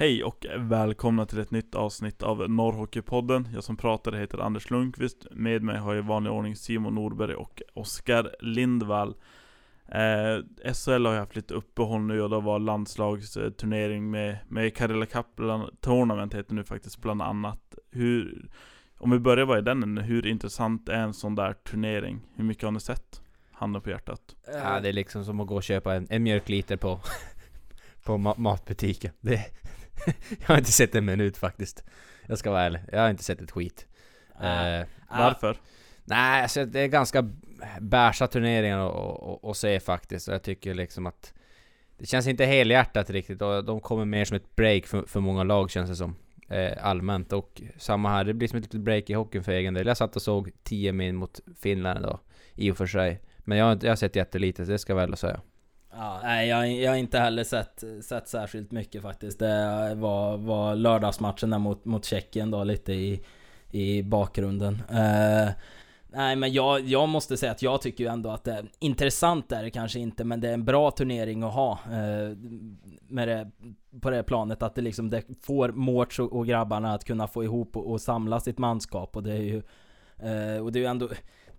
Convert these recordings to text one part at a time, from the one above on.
Hej och välkomna till ett nytt avsnitt av Norrhockeypodden. Jag som pratar heter Anders Lundqvist. Med mig har jag i vanlig ordning Simon Norberg och Oskar Lindvall. Eh, SHL har ju haft lite uppehåll nu och det var landslagsturnering med, med Karela Cup Tournament heter nu faktiskt bland annat. Hur, om vi börjar vara i den hur intressant är en sån där turnering? Hur mycket har ni sett? Handen på hjärtat. Ja, det är liksom som att gå och köpa en, en mjölkliter på, på ma matbutiken. Det, jag har inte sett en minut faktiskt. Jag ska vara ärlig. Jag har inte sett ett skit. Äh, Varför? Nej, alltså det är ganska bärsa turneringar att se faktiskt. Och jag tycker liksom att det känns inte helhjärtat riktigt och de kommer mer som ett break för, för många lag känns det som. Eh, allmänt och samma här, det blir som ett litet break i hockeyn för egen del. Jag satt och såg 10 min mot Finland då, i och för sig. Men jag, jag har sett jättelite, det ska jag väl säga. Ja, nej, jag, jag har inte heller sett, sett särskilt mycket faktiskt. Det var, var lördagsmatchen där mot, mot Tjeckien då lite i, i bakgrunden. Uh, nej men jag, jag måste säga att jag tycker ju ändå att det är intressant är det kanske inte, men det är en bra turnering att ha. Uh, med det, på det planet att det liksom det får Mårts och, och grabbarna att kunna få ihop och, och samla sitt manskap och det är ju uh, och det är ju ändå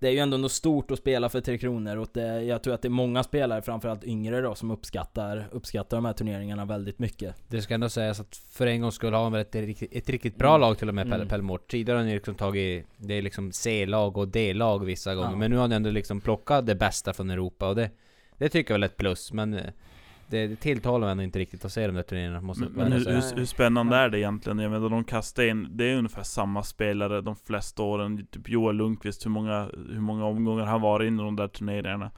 det är ju ändå något stort att spela för Tre Kronor och det, jag tror att det är många spelare, framförallt yngre då, som uppskattar, uppskattar de här turneringarna väldigt mycket. Det ska ändå sägas att för en gång skulle ha de ett, ett riktigt bra mm. lag till och med, mm. Pellemort. Tidigare har ni liksom tagit, det är liksom C-lag och D-lag vissa gånger, ja. men nu har ni ändå liksom plockat det bästa från Europa och det, det tycker jag väl är ett plus, men eh, det, tilltalar mig ändå inte riktigt att se de där turneringarna måste Men, men hur, hur, hur, spännande är det egentligen? Jag menar de kastar in, det är ungefär samma spelare de flesta åren. Typ Joel Lundqvist, hur många, hur många omgångar han varit in i de där turneringarna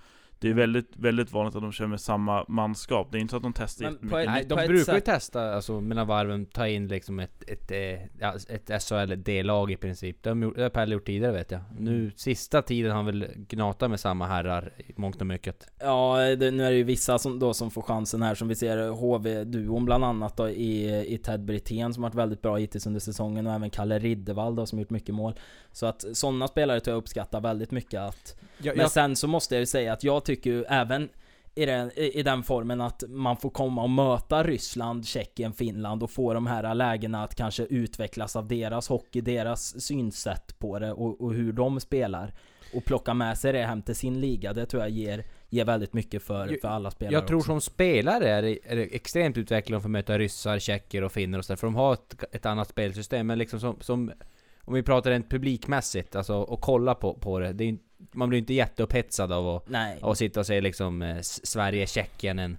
det är väldigt, väldigt vanligt att de kör med samma manskap. Det är inte så att de testar men på ett, Nej, de brukar ju testa, alltså mellan varven, ta in liksom ett, ett, ett, ett SHL D-lag i princip. Det har Pelle gjort tidigare vet jag. Nu mm. sista tiden har han väl gnatat med samma herrar i mångt och mycket. Ja, det, nu är det ju vissa som, då som får chansen här, som vi ser HV-duon bland annat då i, i Ted Brithén som har varit väldigt bra hittills under säsongen och även Kalle Riddervall då som gjort mycket mål. Så att sådana spelare tror jag uppskattar väldigt mycket att... Ja, men sen så måste jag ju säga att jag tycker ju även i den, i den formen att man får komma och möta Ryssland, Tjeckien, Finland och få de här lägena att kanske utvecklas av deras hockey, deras synsätt på det och, och hur de spelar. Och plocka med sig det hem till sin liga, det tror jag ger, ger väldigt mycket för, för alla spelare Jag tror också. som spelare är det, är det extremt utvecklande att få möta ryssar, tjecker och finnar och sådär, för de har ett, ett annat spelsystem, men liksom som, som om vi pratar rent publikmässigt, alltså och kolla på, på det. det är, man blir inte jätteupphetsad av att, Nej. av att sitta och se liksom eh, Sverige-Tjeckien en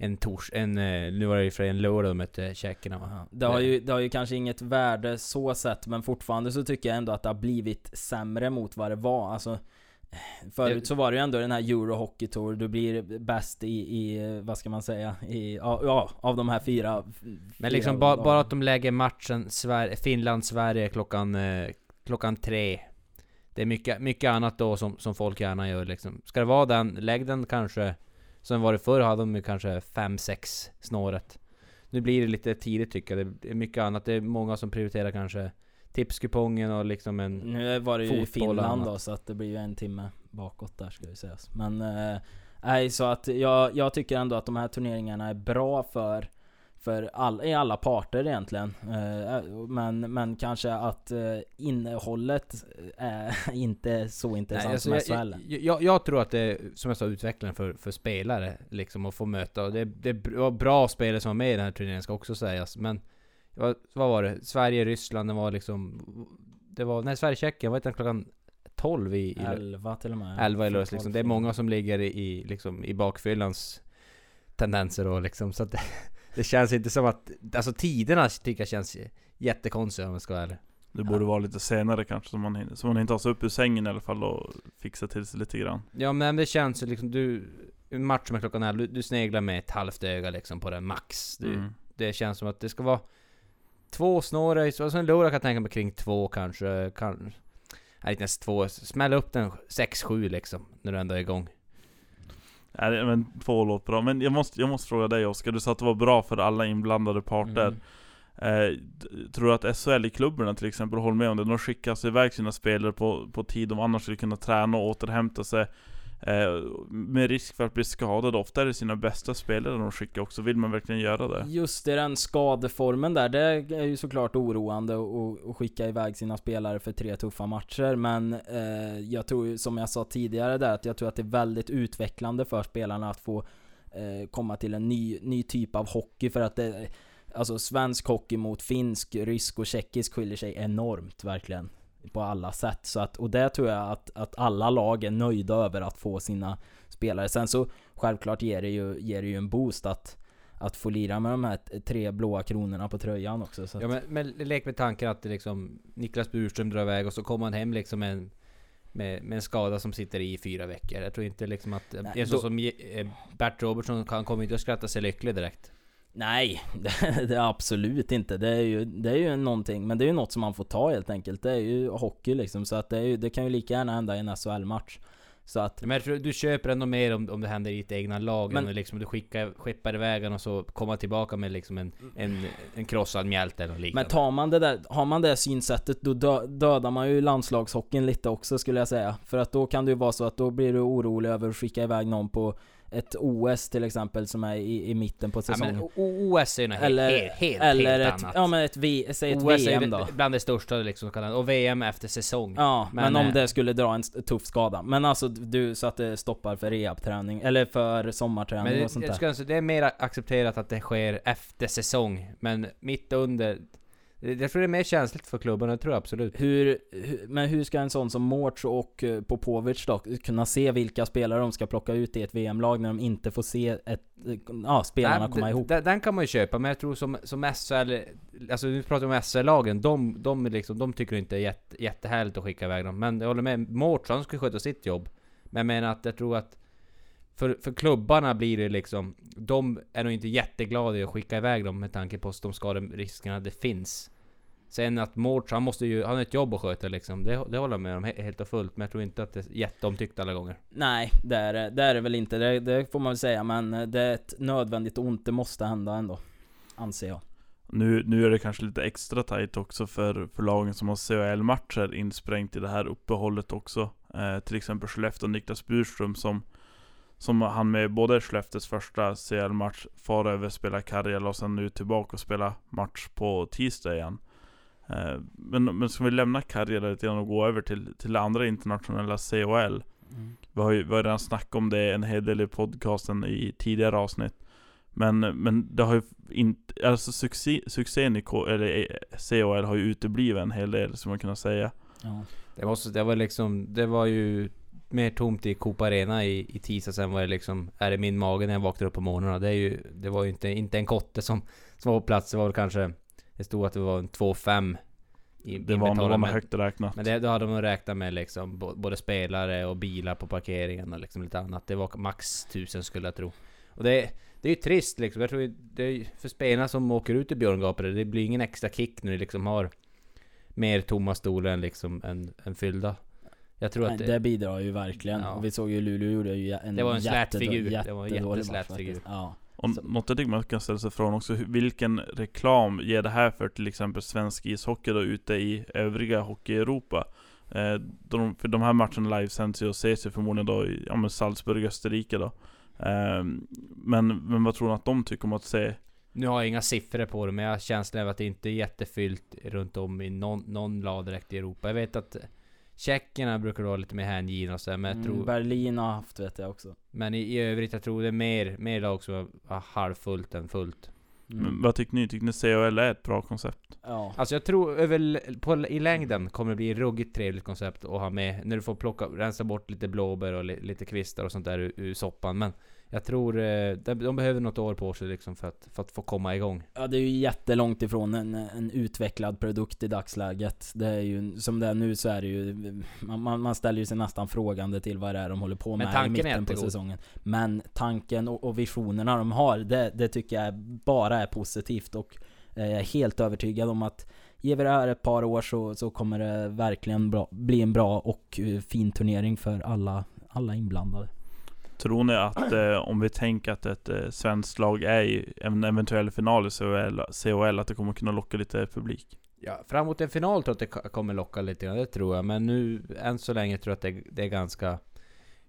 en tors, en, eh, nu var det ju för en lördag mötte tjeckerna Det har, ju, det har ju kanske inget värde så sett, men fortfarande så tycker jag ändå att det har blivit sämre mot vad det var. Alltså, Förut så var det ju ändå den här Euro Hockey Tour, du blir bäst i, i vad ska man säga, i, ja, av de här fyra Men liksom fyra, ba, bara att de lägger matchen Finland-Sverige klockan, eh, klockan tre. Det är mycket, mycket annat då som, som folk gärna gör liksom. Ska det vara den, lägg den kanske Som var det förr hade de kanske 5-6 snåret. Nu blir det lite tidigt tycker jag, det är mycket annat, det är många som prioriterar kanske tipskupongen och liksom en Nu var det ju i Finland då, så att det blir ju en timme bakåt där ska vi sägas. Men, eh, nej så att jag, jag tycker ändå att de här turneringarna är bra för för all, i alla parter egentligen. Eh, men, men kanske att eh, innehållet är inte så intressant Nej, alltså, som SHL. Jag, jag, jag, tror att det är, som jag sa, utvecklande för, för spelare liksom att få möta. Och det, det var bra spelare som var med i den här turneringen ska också sägas. Men vad, vad var det? Sverige-Ryssland, det var liksom... Det var... Nej, Sverige-Tjeckien, var det klockan 12 i... i 11 till och med. 11 i lördags liksom. Det är många som ligger i, liksom, i bakfyllans tendenser då liksom. Så att det, det känns inte som att... Alltså tiderna tycker jag känns jättekonstiga om jag ska vara ärlig. Det borde ja. vara lite senare kanske, så man, hinner, så man inte tar sig upp ur sängen i alla fall och fixar till sig lite grann. Ja men det känns ju liksom, du... En match med klockan 11, du, du sneglar med ett halvt öga liksom på den max. Du, mm. Det känns som att det ska vara Två snårar, alltså en lördag kan jag tänka mig kring två kanske, kan, nej inte ens två, smälla upp den 6-7 liksom, när du ändå är igång. Nej men två låter bra, men jag måste, jag måste fråga dig Oskar, du sa att det var bra för alla inblandade parter. Mm. Eh, tror du att SHL i klubbarna till exempel håller med om det? De skickar iväg sina spelare på, på tid de annars skulle kunna träna och återhämta sig Eh, med risk för att bli skadad, ofta är det sina bästa spelare de skickar också, vill man verkligen göra det? Just i den skadeformen där, det är ju såklart oroande att skicka iväg sina spelare för tre tuffa matcher, men eh, jag tror som jag sa tidigare där, att jag tror att det är väldigt utvecklande för spelarna att få eh, komma till en ny, ny typ av hockey, för att det, alltså svensk hockey mot finsk, rysk och tjeckisk skiljer sig enormt, verkligen på alla sätt. Så att, och det tror jag att, att alla lag är nöjda över att få sina spelare. Sen så självklart ger det ju, ger det ju en boost att att få lira med de här tre blåa kronorna på tröjan också. Så ja men, men lek med tanken att det liksom Niklas Burström drar iväg och så kommer han hem liksom med en, med, med en skada som sitter i fyra veckor. Jag tror inte liksom att... Nej, en sån som eh, Bert Robertson, han kommer inte att skratta sig lycklig direkt. Nej, det, det, är absolut inte. Det är, ju, det är ju någonting, men det är ju något som man får ta helt enkelt. Det är ju hockey liksom, så att det, ju, det kan ju lika gärna hända i en SHL-match. Så att... Men jag tror du köper ändå mer om, om det händer i ditt egna lag, men, liksom du skickar, skeppar iväg och så kommer tillbaka med liksom en, en, en krossad mjälte eller liknande. Men tar man det där, har man det synsättet, då dö, dödar man ju landslagshockeyn lite också skulle jag säga. För att då kan det ju vara så att då blir du orolig över att skicka iväg någon på ett OS till exempel som är i, i mitten på säsongen. Ja, OS är ju något eller, helt, helt, eller helt ett, annat. Ja men ett, v, säg ett OS VM är då. bland det största liksom, och VM efter säsong. Ja, men, men om eh, det skulle dra en tuff skada. Men alltså du, så att det stoppar för rehabträning, eller för sommarträning men och sånt där. Det är mer accepterat att det sker efter säsong, men mitt under jag tror det är mer känsligt för klubbarna, det tror jag absolut. Hur, men hur ska en sån som Mårts och eh, Popovic då kunna se vilka spelare de ska plocka ut i ett VM-lag när de inte får se ett, eh, ja, spelarna den, komma ihop? Den, den, kan man ju köpa, men jag tror som, som SHL, alltså nu pratar vi om SHL-lagen, de, de, liksom, de tycker inte det är jätte, jättehärligt att skicka iväg dem. Men jag håller med, Mårts han ska sköta sitt jobb. Men jag menar att jag tror att för, för klubbarna blir det liksom... De är nog inte jätteglada i att skicka iväg dem med tanke på de skaderiskerna det finns. Sen att Mårts, han måste ju... Han har ett jobb att sköta liksom. Det, det håller jag med om helt och fullt. Men jag tror inte att det är jätteomtyckt alla gånger. Nej, det är det, är det väl inte. Det, det får man väl säga. Men det är ett nödvändigt ont. Det måste hända ändå. Anser jag. Nu, nu är det kanske lite extra tight också för, för lagen som har CHL-matcher insprängt i det här uppehållet också. Eh, till exempel Skellefteå och Niklas Burström som som han med både Skellefteås första CL-match far över, spela Karjala och sen nu tillbaka och spela match på tisdag igen. Eh, men, men ska vi lämna Karjala lite grann och gå över till, till andra internationella CHL? Mm. Vi har ju vi har redan snackat om det en hel del i podcasten i tidigare avsnitt. Men, men det har ju inte, alltså succé, succén i K, eller CHL har ju uteblivit en hel del, som man kunna säga. Ja. Det, måste, det var liksom, det var ju mer tomt i Coop Arena i, i tisdag sen var det liksom Är det min mage när jag vaknade upp på morgonen Det är ju Det var ju inte, inte en kotte som Som var på plats. Det var väl kanske Det stod att det var en 2-5 Det var nog högt räknat. Men det, då hade de räknat med liksom Både spelare och bilar på parkeringen och liksom lite annat. Det var max 1000 skulle jag tro. Och det det är ju trist liksom. Jag tror det är för spelarna som åker ut i Björngapare, det blir ingen extra kick när de liksom har mer tomma stolar än liksom än, än fyllda. Jag tror Nej, att det, det bidrar ju verkligen. Ja. Och vi såg ju Luleå gjorde ju en Det var en slät figur. Det var en jätteslät figur. Ja. Och något jag tycker man kan ställa sig frågan också, vilken reklam ger det här för till exempel svensk ishockey då ute i övriga hockey-Europa? Eh, de, för de här matcherna livesänds ju och ses ju förmodligen då i ja, men Salzburg, Österrike då. Eh, men, men vad tror ni att de tycker om att se nu har jag inga siffror på det, men jag har känslan av att det inte är jättefyllt runt om i någon, någon lag direkt i Europa. Jag vet att Tjeckerna brukar vara lite mer hängivna och så, men jag mm, tror... Berlin har haft vet jag också. Men i, i övrigt, jag tror det är mer, mer lag som är halvfullt än fullt. Mm. Men vad tycker ni? Tycker ni CHL är ett bra koncept? Ja. Alltså jag tror över, på, i längden kommer det bli ett ruggigt trevligt koncept att ha med. När du får plocka, rensa bort lite blåbär och li, lite kvistar och sånt där ur, ur soppan. Men jag tror eh, de behöver något år på sig liksom för att, för att få komma igång. Ja, det är ju jättelångt ifrån en, en utvecklad produkt i dagsläget. Det är ju, som det är nu så är det ju, man, man ställer ju sig nästan frågande till vad det är de håller på med i mitten på säsongen. Men tanken och, och visionerna de har, det, det tycker jag bara är positivt och eh, jag är helt övertygad om att Ger vi det här ett par år så, så kommer det verkligen bra, bli en bra och eh, fin turnering för alla, alla inblandade. Tror ni att eh, om vi tänker att ett eh, svenskt lag är i en eventuell final i CHL, CHL, att det kommer kunna locka lite publik? Ja, framåt en final tror jag att det kommer locka lite grann, det tror jag. Men nu, än så länge tror jag att det, det är ganska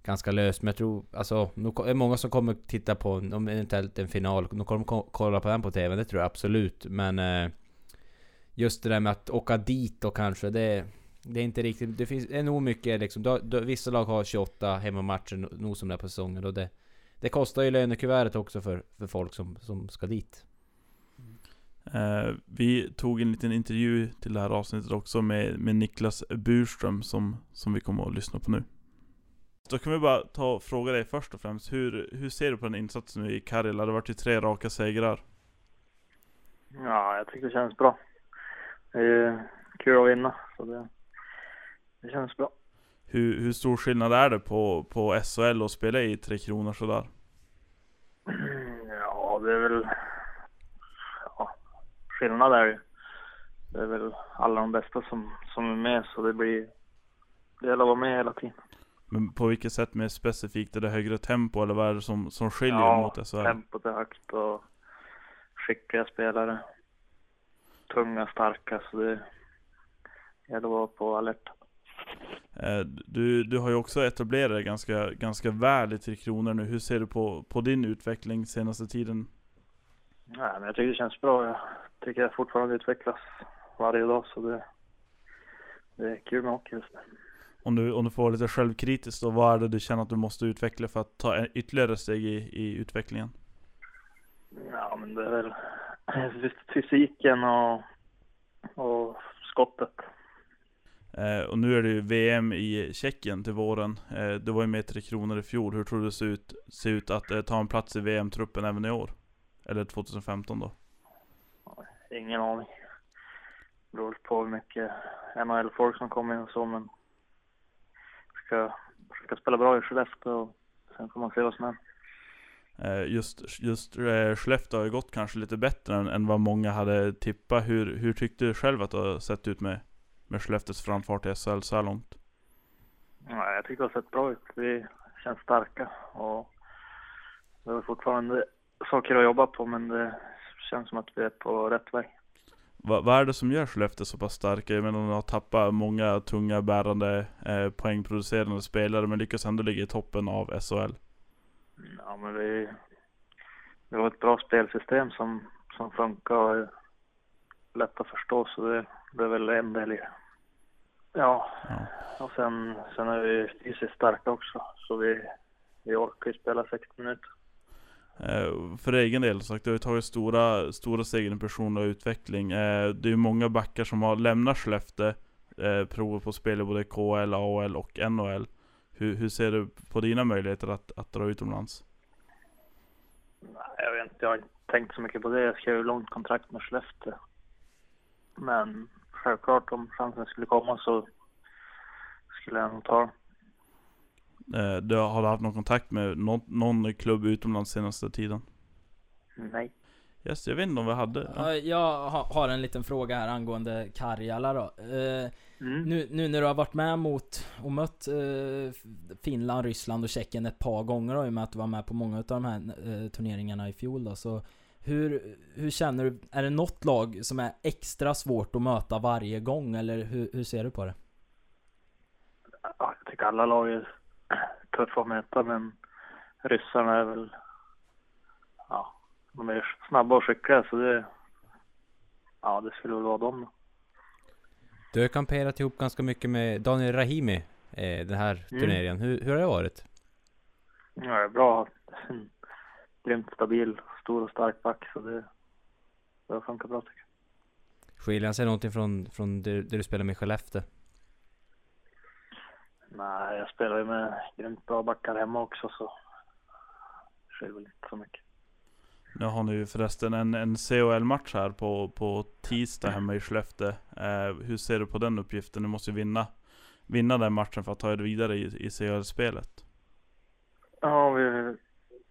ganska löst. Men jag tror, alltså, det är många som kommer titta på, om eventuellt en final, de kommer kolla på den på TV, det tror jag absolut. Men eh, just det där med att åka dit och kanske, det, det är inte riktigt, det finns, det är nog mycket liksom, då, då, vissa lag har 28 hemmamatcher nog som det är på säsongen och det, det kostar ju lönekuvertet också för, för folk som, som ska dit. Eh, vi tog en liten intervju till det här avsnittet också med, med Niklas Burström som, som vi kommer att lyssna på nu. Då kan vi bara ta och fråga dig först och främst, hur, hur ser du på den insatsen nu i Karjala? Det har varit ju tre raka segrar. Ja, jag tycker det känns bra. Det är kul att vinna, så det, det känns bra. Hur, hur stor skillnad är det på, på SHL och spela i Tre Kronor sådär? Ja, det är väl... Ja, skillnad är det Det är väl alla de bästa som, som är med, så det blir... Det gäller att vara med hela tiden. Men på vilket sätt mer specifikt? Är det högre tempo eller vad är det som, som skiljer ja, mot SHL? tempot är högt och skickliga spelare. Tunga, starka, så det gäller att vara på alerten. Eh, du, du har ju också etablerat dig ganska, ganska väl i Tre Kronor nu. Hur ser du på, på din utveckling senaste tiden? Nej, men jag tycker det känns bra. Jag tycker jag fortfarande utvecklas varje dag så det, det är kul med hockey just nu. Om du, om du får lite självkritiskt då, vad är det du känner att du måste utveckla för att ta ytterligare steg i, i utvecklingen? Ja, men det är väl fysiken och, och skottet. Eh, och nu är det ju VM i Tjeckien till våren. Eh, det var ju med Tre Kronor i fjol. Hur tror du det ser ut, ser ut att eh, ta en plats i VM-truppen även i år? Eller 2015 då? Ingen aning. Det beror på hur mycket NHL-folk som kommer in och så, men ska försöka spela bra i Skellefteå och sen får man se vad som händer. Eh, just, just eh, Skellefteå har ju gått kanske lite bättre än, än vad många hade tippat. Hur, hur tyckte du själv att det har sett ut med med Skellefteås framfart i SHL så här långt? Ja, jag tycker det har sett bra ut. Vi känns starka och vi har fortfarande saker att jobba på men det känns som att vi är på rätt väg. Va, vad är det som gör Skellefteå så pass starka? Jag menar de har tappat många tunga bärande eh, poängproducerande spelare men lyckas ändå ligga i toppen av SHL. Ja men vi, vi har ett bra spelsystem som, som funkar och är lätt att förstå så det, det är väl en del i. Ja. Och sen, sen är vi fysiskt starka också. Så vi, vi orkar ju spela 60 minuter. Eh, för egen del, sagt, du har ju tagit stora, stora steg i din personliga utveckling. Eh, det är ju många backar som har lämnat Skellefteå, eh, prover på spel i både KL, AHL och NHL. Hur, hur ser du på dina möjligheter att, att dra utomlands? Jag vet inte, jag har inte tänkt så mycket på det. Jag skrev långt kontrakt med Skellefteå. Men självklart om chansen skulle komma så skulle jag nog ta eh, du, Har du haft någon kontakt med någon, någon klubb utomlands senaste tiden? Nej. Yes, jag vet inte om vi hade. Ja. Jag har en liten fråga här angående Karjala då. Eh, mm. nu, nu, när du har varit med mot och mött eh, Finland, Ryssland och Tjeckien ett par gånger då, i och med att du var med på många av de här eh, turneringarna i fjol då, så hur, hur känner du? Är det något lag som är extra svårt att möta varje gång eller hur, hur ser du på det? Ja, jag tycker alla lag är tuffa att möta men ryssarna är väl ja, de är snabba och skickliga så det ja, det skulle väl vara dem då. Du har kamperat ihop ganska mycket med Daniel Rahimi eh, den här mm. turneringen. Hur, hur har det varit? Ja, det är bra. Grymt stabil stor och stark back så det, det har funkat bra tycker jag. Skiljer han sig någonting från, från det, det du spelar med i Skellefteå? Nej, jag spelar ju med grymt bra backar hemma också så det skiljer väl inte så mycket. Nu har ni ju förresten en, en CHL-match här på, på tisdag hemma i Skellefteå. Eh, hur ser du på den uppgiften? Ni måste ju vinna, vinna den matchen för att ta er vidare i, i CHL-spelet. Ja, vi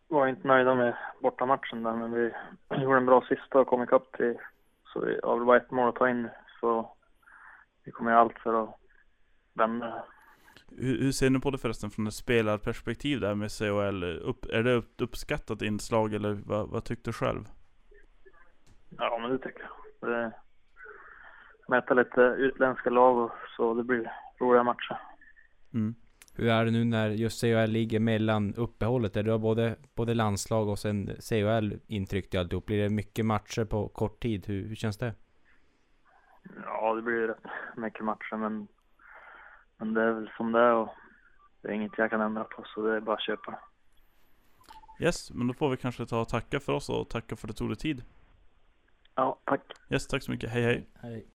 var inte nöjda med bortamatchen där, men vi gjorde en bra sista och kom ikapp till, så vi har väl bara ett mål att ta in, så vi kommer göra allt för att vända hur, hur ser ni på det förresten från ett spelarperspektiv där med CHL? Upp, är det ett uppskattat inslag eller vad, vad tyckte du själv? Ja men det tycker jag. Det, mäta lite utländska lag och så det blir roliga matcher. Mm. Hur är det nu när just CHL ligger mellan uppehållet? Där du har både, både landslag och sen CHL intryckt i alltihop. Blir det mycket matcher på kort tid? Hur, hur känns det? Ja, det blir rätt mycket matcher men, men det är väl som det är och det är inget jag kan ändra på så det är bara att köpa. Yes, men då får vi kanske ta och tacka för oss och tacka för att du tog dig tid. Ja, tack. Yes, tack så mycket. Hej hej. Hej.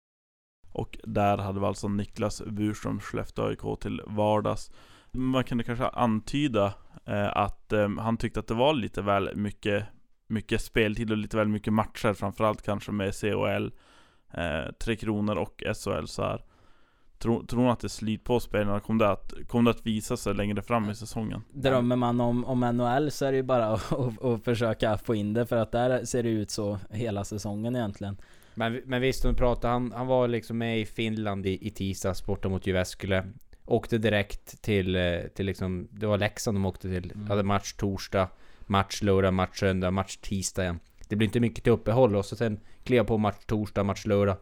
Och där hade vi alltså Niklas Burström, Skellefteå AIK till vardags. Man kunde kanske antyda eh, att eh, han tyckte att det var lite väl mycket, mycket speltid och lite väl mycket matcher, framförallt kanske med CHL, eh, Tre Kronor och SHL så här. Tror, tror ni att det slit på spelarna? Kommer det, att, kommer det att visa sig längre fram i säsongen? Drömmer man om, om NHL så är det ju bara att, att, att försöka få in det för att där ser det ut så hela säsongen egentligen. Men, men visst, de pratade, han, han var liksom med i Finland i, i tisdags borta mot Jyväskylä. Åkte direkt till, eh, till liksom, det var Leksand de åkte till. Mm. Hade match torsdag, match lördag, match söndag, match tisdag igen. Det blir inte mycket till uppehåll och så sen kliva på match torsdag, match lördag.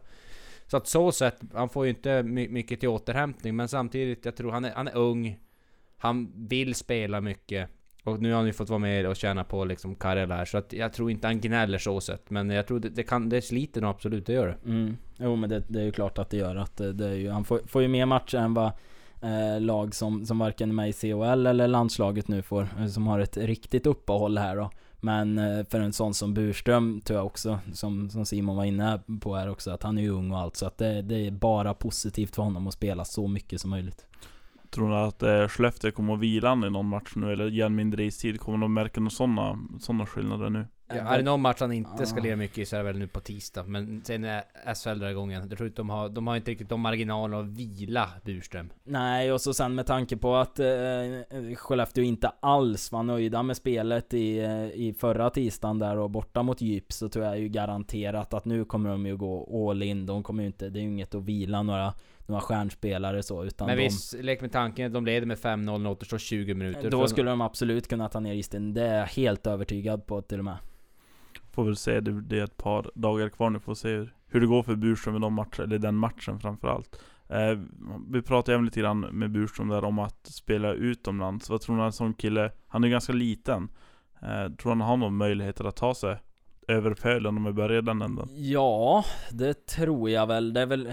Så att så sett, han får ju inte my, mycket till återhämtning men samtidigt, jag tror han är, han är ung. Han vill spela mycket. Och nu har han ju fått vara med och tjäna på liksom Karel här, så att jag tror inte han gnäller så sett. Men jag tror det, det kan, det sliter nog absolut, det gör det. Mm. Jo men det, det är ju klart att det gör att det, det är ju, han får, får ju mer matcher än vad eh, lag som, som varken är med i CHL eller landslaget nu får, eh, som har ett riktigt uppehåll här då. Men eh, för en sån som Burström tror jag också, som, som Simon var inne på här också, att han är ju ung och allt. Så att det, det är bara positivt för honom att spela så mycket som möjligt. Tror ni att eh, Skellefteå kommer att vila i någon match nu eller ge mindre istid? Kommer de märka några sådana såna skillnader nu? Ja, är det någon match han inte ska lira mycket i så är det väl nu på tisdag. Men sen är SHL där igång igen. Jag tror inte de har, de har inte riktigt de marginalerna att vila Burström. Nej, och så sen med tanke på att eh, Skellefteå inte alls var nöjda med spelet i, eh, i förra tisdagen där och borta mot Djup så tror jag ju garanterat att nu kommer de ju gå all in. De kommer ju inte, det är ju inget att vila några, några stjärnspelare så utan Men de, visst, lek med tanken, de leder med 5-0 när det återstår 20 minuter. då skulle de absolut kunna ta ner isen. Det är jag helt övertygad på till och med. Får väl se, det, det är ett par dagar kvar nu, får se hur, hur det går för Burström i de matcherna, eller den matchen framförallt. Eh, vi pratade även lite grann med Burström där om att spela utomlands. Vad tror ni en sån kille, han är ju ganska liten. Eh, tror han har någon möjligheter att ta sig över pölen om vi börjar den änden? Ja, det tror jag väl. Det är väl...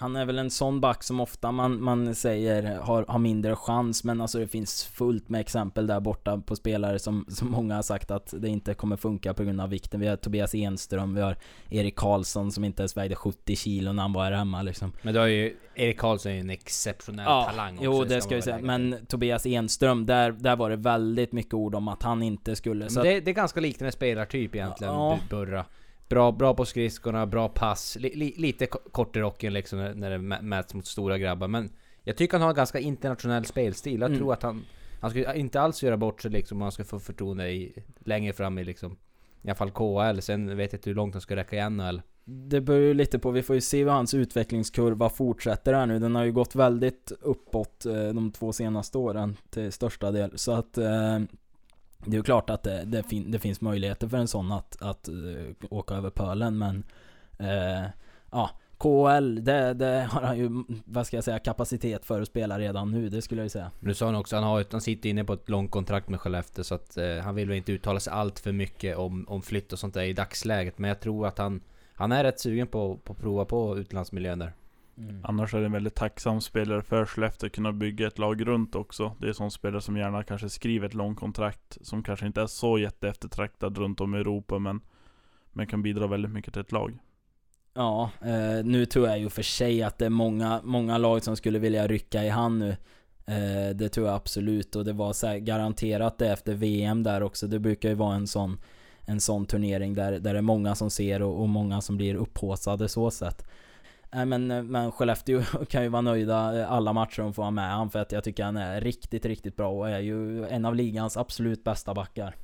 Han är väl en sån back som ofta man, man säger har, har mindre chans men alltså det finns fullt med exempel där borta på spelare som, som många har sagt att det inte kommer funka på grund av vikten. Vi har Tobias Enström, vi har Erik Karlsson som inte ens vägde 70 kilo när han var här hemma liksom. Men då är ju Erik Karlsson en exceptionell talang också. jo det ska vi säga. Men Tobias Enström, där, där var det väldigt mycket ord om att han inte skulle... Men att, det, det är ganska liknande spelartyp egentligen, Ja. Burra. Bra, bra på skridskorna, bra pass, li, li, lite ko- kort i rocken liksom när, när det mä- mäts mot stora grabbar. Men jag tycker han har en ganska internationell spelstil. Jag Mm. tror att han, han skulle inte alls göra bort sig liksom om han ska få förtroende i, längre fram i liksom, i alla fall KHL. Sen vet jag inte hur långt han ska räcka i NHL. Det beror ju lite på, vi får ju se hur hans utvecklingskurva fortsätter här nu. Den har ju gått väldigt uppåt eh, de två senaste åren till största del. Så att eh, det är ju klart att det, det, fin det finns möjligheter för en sån att, att uh, åka över pölen men uh, ja, KHL, det, det har han ju, vad ska jag säga, kapacitet för att spela redan nu, det skulle jag ju säga. Nu sa han också, han, har, han sitter inne på ett långt kontrakt med Skellefteå så att uh, han vill väl inte uttala sig allt för mycket om, om flytt och sånt där i dagsläget. Men jag tror att han, han är rätt sugen på, på att prova på utlandsmiljön där. Mm. Annars är det en väldigt tacksam spelare för Skellefteå att kunna bygga ett lag runt också. Det är sån spelare som gärna kanske skriver ett långt kontrakt som kanske inte är så jätteeftertraktad runt om i Europa men, men kan bidra väldigt mycket till ett lag. Ja, eh, nu tror jag ju för sig att det är många, många lag som skulle vilja rycka i hand nu. Eh, det tror jag absolut och det var så här, garanterat det efter VM där också. Det brukar ju vara en sån, en sån turnering där, där det är många som ser och, och många som blir upphaussade så sett. Nej men, eh, men Skellefteå kan ju vara nöjda eh, alla matcher de får vara med han för att jag tycker han är riktigt, riktigt bra och är ju en av ligans absolut bästa backar.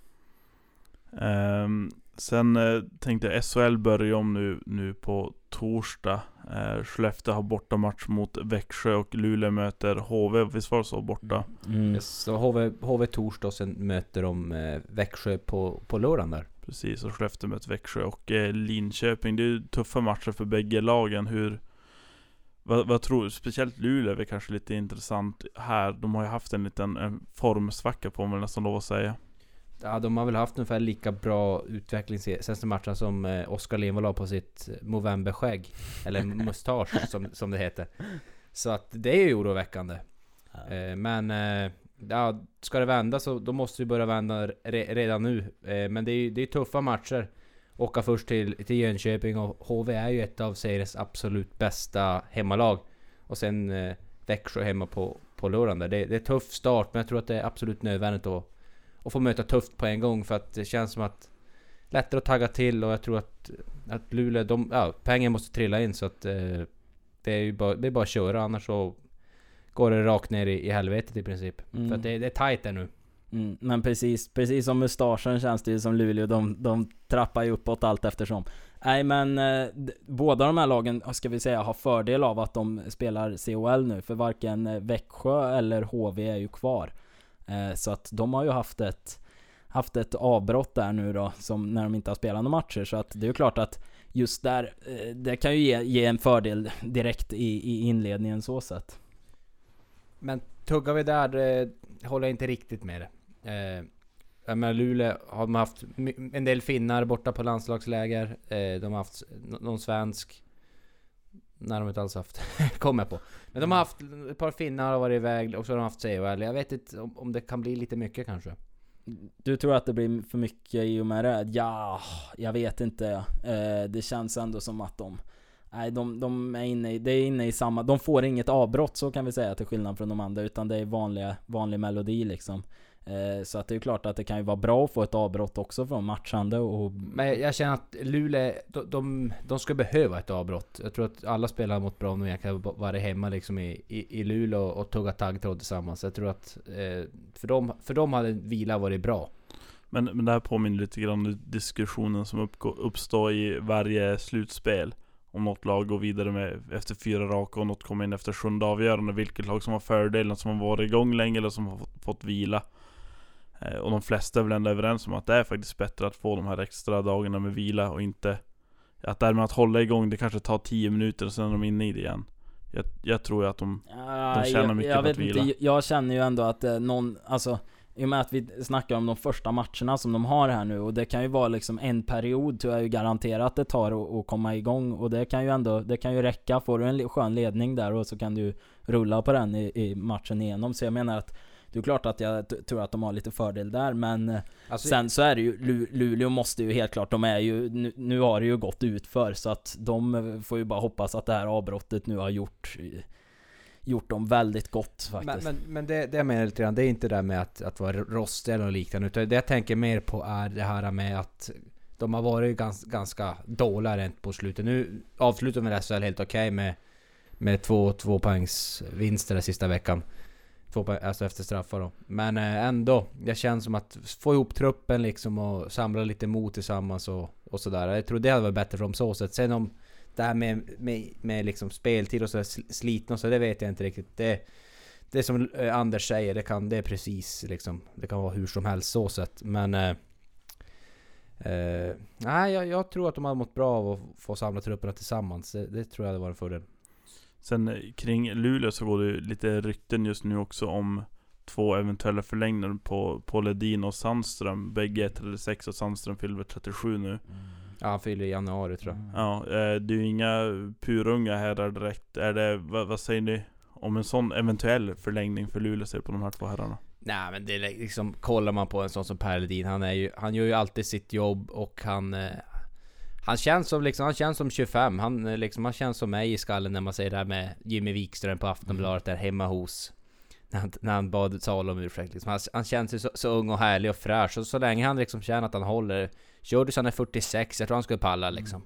Ehm, sen eh, tänkte jag SHL börjar ju om nu, nu på torsdag. Eh, Skellefteå har bortamatch mot Växjö och Luleå möter HV, visst var det så? Borta? Mm. Så HV, HV torsdag och sen möter de eh, Växjö på, på lördagen där. Precis, och Skellefteå möter Växjö och eh, Linköping. Det är ju tuffa matcher för bägge lagen. Hur, vad, vad tror du? Speciellt Luleå är väl kanske lite intressant här. De har ju haft en liten en formsvacka på mig nästan lov att säga. Ja, de har väl haft ungefär lika bra utveckling senaste matchen som eh, Oskar Lindvall har på sitt Movember-skägg. Eller mustasch som, som det heter. Så att det är ju oroväckande. Ja. Eh, men eh, ja, ska det vända så då måste vi börja vända re, redan nu. Eh, men det är ju det är tuffa matcher. Åka först till, till Jönköping och HV är ju ett av seriens absolut bästa hemmalag. Och sen eh, Växjö hemma på, på lördagen där. Det, det är tuff start men jag tror att det är absolut nödvändigt att, att få möta tufft på en gång för att det känns som att lättare att tagga till och jag tror att, att Luleå, de, ja, pengar måste trilla in så att eh, det är ju bara, det är bara att köra annars så går det rakt ner i, i helvetet i princip. Mm. För att det, det är tight där nu. Mm, men precis, precis som mustaschen känns det ju som Luleå, de, de trappar ju uppåt allt eftersom. Nej men, eh, båda de här lagen, ska vi säga, har fördel av att de spelar COL nu, för varken eh, Växjö eller HV är ju kvar. Eh, så att de har ju haft ett, haft ett avbrott där nu då, som när de inte har spelat några matcher. Så att det är ju klart att just där, eh, det kan ju ge, ge en fördel direkt i, i inledningen så sett. Men tuggar vi där, eh, håller jag inte riktigt med det. Eh, jag menar Luleå har de haft en del finnar borta på landslagsläger. Eh, de har haft någon svensk. Nej, de har inte alls haft. Kommer jag på. Men de har haft ett par finnar har varit iväg och så har de haft CHL. Jag vet inte om, om det kan bli lite mycket kanske. Du tror att det blir för mycket i och med det? Ja, jag vet inte. Eh, det känns ändå som att de... Nej, de, de är inne i, det är inne i samma... De får inget avbrott så kan vi säga till skillnad från de andra. Utan det är vanliga, vanlig melodi liksom. Eh, så att det är klart att det kan ju vara bra att få ett avbrott också från matchande och... Men jag känner att Luleå, de, de, de ska behöva ett avbrott. Jag tror att alla spelare mått bra om de egentligen varit hemma liksom i, i, i Luleå och tuggat taggtråd tillsammans. Jag tror att eh, för, dem, för dem hade vila varit bra. Men, men det här påminner lite grann om diskussionen som uppgår, uppstår i varje slutspel. Om något lag går vidare med efter fyra raka och något kommer in efter sjunde avgörande. Vilket lag som har fördelen, som har varit igång länge eller som har fått vila. Eh, och de flesta är väl ändå överens om att det är faktiskt bättre att få de här extra dagarna med vila och inte Att det här med att hålla igång, det kanske tar 10 minuter och sen är de inne i det igen Jag, jag tror ju att de, de tjänar jag, mycket jag på att vila inte, Jag känner ju ändå att eh, någon, alltså i och med att vi snackar om de första matcherna som de har här nu och det kan ju vara liksom en period tror jag ju garanterat det tar att komma igång och det kan ju ändå, det kan ju räcka. Får du en skön ledning där och så kan du rulla på den i, i matchen igenom. Så jag menar att det är klart att jag tror att de har lite fördel där men alltså, Sen så är det ju, Luleå måste ju helt klart, de är ju, nu, nu har det ju gått ut för så att de får ju bara hoppas att det här avbrottet nu har gjort Gjort dem väldigt gott faktiskt. Men, men, men det, det jag menar lite grann, det är inte det där med att, att vara rostig eller liknande utan det jag tänker mer på är det här med att de har varit ganska, ganska dåliga rent på slutet. Nu avslutar med SHL helt okej okay med, med två, två poängs vinster den sista veckan. Två poäng, alltså efter straffar då. Men eh, ändå, det känns som att få ihop truppen liksom och samla lite mod tillsammans och, och sådär. Jag tror det hade varit bättre för dem så sätt. Sen om det här med, med, med liksom speltid och sådär, slitna och så, det vet jag inte riktigt. Det, det som eh, Anders säger, det kan, det är precis liksom, det kan vara hur som helst så sätt. Men... Eh, eh, nej, jag, jag, tror att de hade mått bra av att få samla trupperna tillsammans. Det, det tror jag hade varit en fördel. Sen eh, kring Luleå så går det lite rykten just nu också om två eventuella förlängningar på, på Ledin och Sandström. Bägge är 36 och Sandström fyller 37 nu. Mm. Ja, han fyller i januari tror jag. Mm. Ja, eh, det är ju inga purunga herrar direkt. Är det, vad, vad, säger ni om en sån eventuell förlängning för Luleå ser på de här två herrarna? Nej men det är liksom, kollar man på en sån som Per Ledin, han är ju, han gör ju alltid sitt jobb och han, eh, han känns som liksom, han känns som 25. Han, eh, liksom, han känns som mig i skallen när man säger det här med Jimmy Wikström på Aftonbladet där hemma hos. När han, när han bad Salo om ursäkt. Liksom. Han, han känns ju så, så, ung och härlig och fräsch. Och så länge han liksom känner att han håller. Kör du så han är 46, jag tror han skulle palla liksom.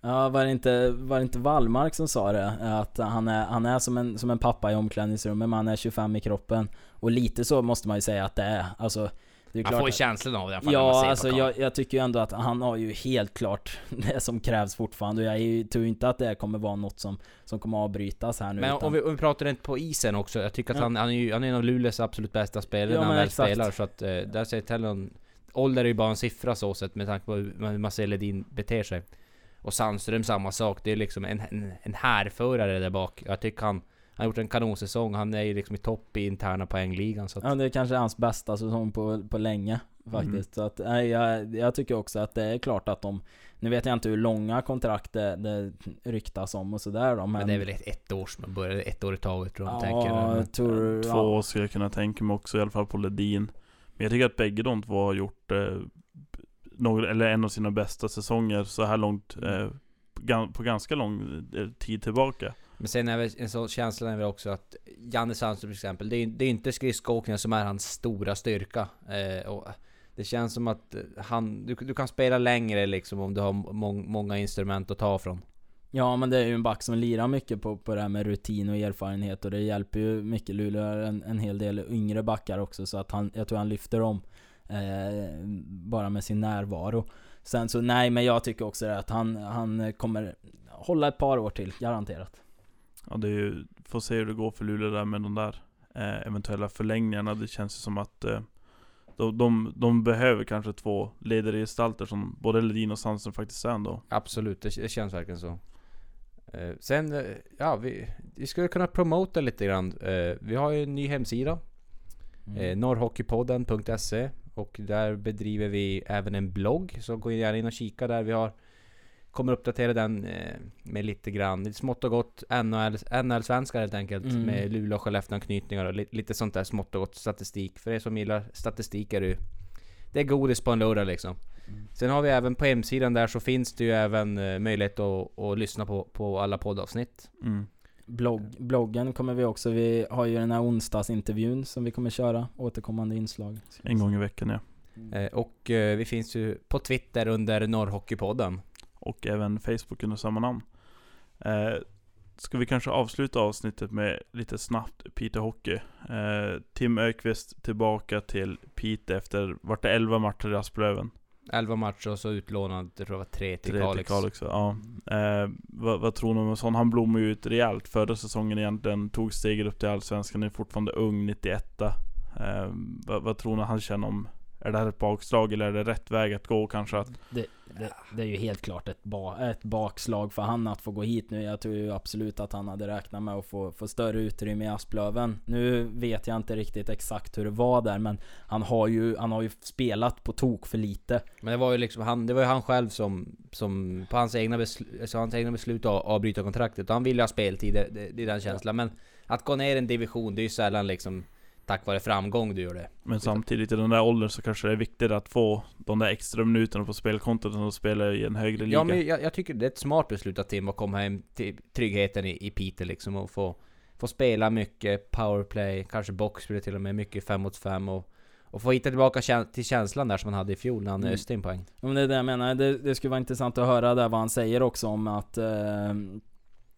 Ja, var det inte, var det inte Wallmark som sa det? Att han är, han är som, en, som en pappa i omklädningsrummet, men han är 25 i kroppen. Och lite så måste man ju säga att det är. Alltså, man får ju känslan av det i Ja, alltså jag, jag, tycker ju ändå att han har ju helt klart det som krävs fortfarande. Och jag tror inte att det kommer vara något som, som kommer avbrytas här nu. Men utan... om, vi, om vi pratar inte på isen också. Jag tycker att ja. han, han är ju han är en av Luleås absolut bästa spelare ja, när han väl exakt. spelar. Så att eh, där säger Tellon Ålder är ju bara en siffra så sett med tanke på hur Marcel Ledin beter sig. Och Sandström samma sak, det är liksom en, en, en härförare där bak. Jag tycker han, han har gjort en kanonsäsong, han är ju liksom i topp i interna poängligan så att, Ja det är kanske hans bästa säsong på, på länge faktiskt. Så att, nej, jag, jag tycker också att det är klart att de Nu vet jag inte hur långa kontrakt det, det ryktas om och sådär då, men, Men det är väl ett, ett år som börjar, ett år i taget tror jag ja, tänker. Men- jag tror, Två ja. år skulle jag kunna tänka mig också, i alla fall på Ledin. Men jag tycker att bägge de två har gjort eh, några, eller en av sina bästa säsonger så här långt eh, på ganska lång eh, tid tillbaka. Men sen är väl en sån känsla är väl också att Janne Sandström till exempel, det är, det är inte skridskoåkningen som är hans stora styrka. Eh, och det känns som att han, du, du kan spela längre liksom om du har mång, många instrument att ta från. Ja men det är ju en back som lirar mycket på, på det här med rutin och erfarenhet och det hjälper ju mycket. Luleå har en, en hel del yngre backar också så att han, jag tror han lyfter dem. Eh, bara med sin närvaro. Sen så nej men jag tycker också det att han, han kommer hålla ett par år till, garanterat. Ja, det är ju, får se hur det går för Luleå där med de där eh, eventuella förlängningarna. Det känns ju som att eh, de, de, de behöver kanske två ledargestalter som både Ledin och Sandström faktiskt är ändå. Absolut, det, det känns verkligen så. Eh, sen, eh, ja vi, vi skulle kunna promota lite grann. Eh, vi har ju en ny hemsida. Mm. Eh, norrhockeypodden.se och där bedriver vi även en blogg, så gå gärna in och kika där. Vi har kommer uppdatera den eh, med lite grann, smått och gott NHL, NHL-svenskar helt enkelt. Mm. Med Luleå och Skellefteå-anknytningar och li, lite sånt där smått och gott statistik. För er som gillar statistik är det ju... Det är godis på en lördag liksom. Mm. Sen har vi även på hemsidan där så finns det ju även eh, möjlighet att, att lyssna på, på alla poddavsnitt. Mm. Blogg, bloggen kommer vi också, vi har ju den här onsdagsintervjun som vi kommer köra, återkommande inslag. En gång i veckan ja. Eh, och vi finns ju på Twitter under Norrhockeypodden. Och även Facebook under samma namn. Eh, ska vi kanske avsluta avsnittet med lite snabbt Piteå Hockey. Eh, Tim Ökvist tillbaka till Piteå efter, vart det 11 matcher i Asplöven? 11 matcher och så utlånad, jag tror det var 3 till Kalix. till Kalix ja. eh, vad, vad tror ni om en sån? Han blommade ju ut rejält förra säsongen egentligen. Tog steget upp till Allsvenskan, är fortfarande ung, 91 eh, vad, vad tror ni han känner om är det här ett bakslag eller är det rätt väg att gå kanske? Att, Det, det, det är ju helt klart ett, ba, ett bakslag för han att få gå hit nu. Jag tror ju absolut att han hade räknat med att få, få större utrymme i Asplöven. Nu vet jag inte riktigt exakt hur det var där men han har ju, han har ju spelat på tok för lite. Men det var ju liksom han, det var ju han själv som, som på hans egna, beslut, alltså hans egna beslut att avbryta kontraktet. Och han ville ha speltid, det, det, det är den känslan. Men att gå ner en division, det är ju sällan liksom tack vare framgång du gör det. men samtidigt i den där åldern så kanske det är viktigt att få de där extra minuterna på spelkontot och spela i en högre liga. Ja men jag, jag tycker det är ett smart beslut av Tim att komma hem till tryggheten i, i Piteå liksom och få, få spela mycket powerplay, kanske boxplay till och med, mycket 5 mot 5 och, och få hitta tillbaka till känslan där som han hade i fjol när han Mm. öste in poäng. Ja, Men det är det jag menar, det, det skulle vara intressant att höra där vad han säger också om att eh,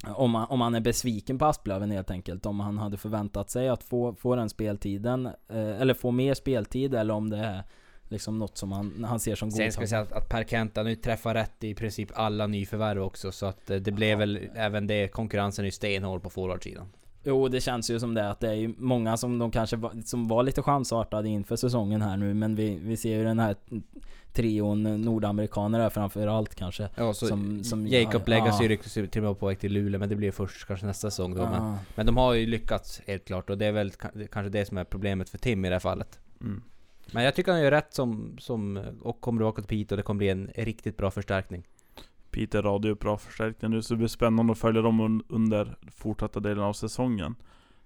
om, han, om han är besviken på Asplöven helt enkelt. Om han hade förväntat sig att få, få den speltiden, eh, eller få mer speltid eller om det är liksom något som han, han ser som Sen ska vi säga godtagbart. att, att Per Kent han nu träffar rätt i princip alla nyförvärv också så att eh, det blev väl även det, konkurrensen är stenhård på forwardsidan. Jo, det känns ju som det att det är ju många som de kanske var, som var lite chansartade inför säsongen här nu men vi, vi ser ju den här trion nordamerikaner här framför allt kanske. Ja, så Som- som- Jacob ja, Legacy ja. ryktas ju till och med på väg till Luleå men det blir först kanske nästa säsong då. Men, Ah. men de har ju lyckats helt klart och det är väl ka- kanske det som är problemet för Tim i det här fallet. Mm. Men jag tycker han gör rätt som, som och kommer tillbaka till Piteå och det kommer bli en riktigt bra förstärkning. Peter Radio bra förstärkning nu så det blir spännande att följa dem under fortsatta delen av säsongen.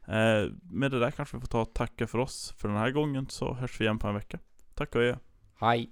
Eh, med det där kanske vi får ta och tacka för oss för den här gången så hörs vi igen på en vecka. Tack och adjö. Hej!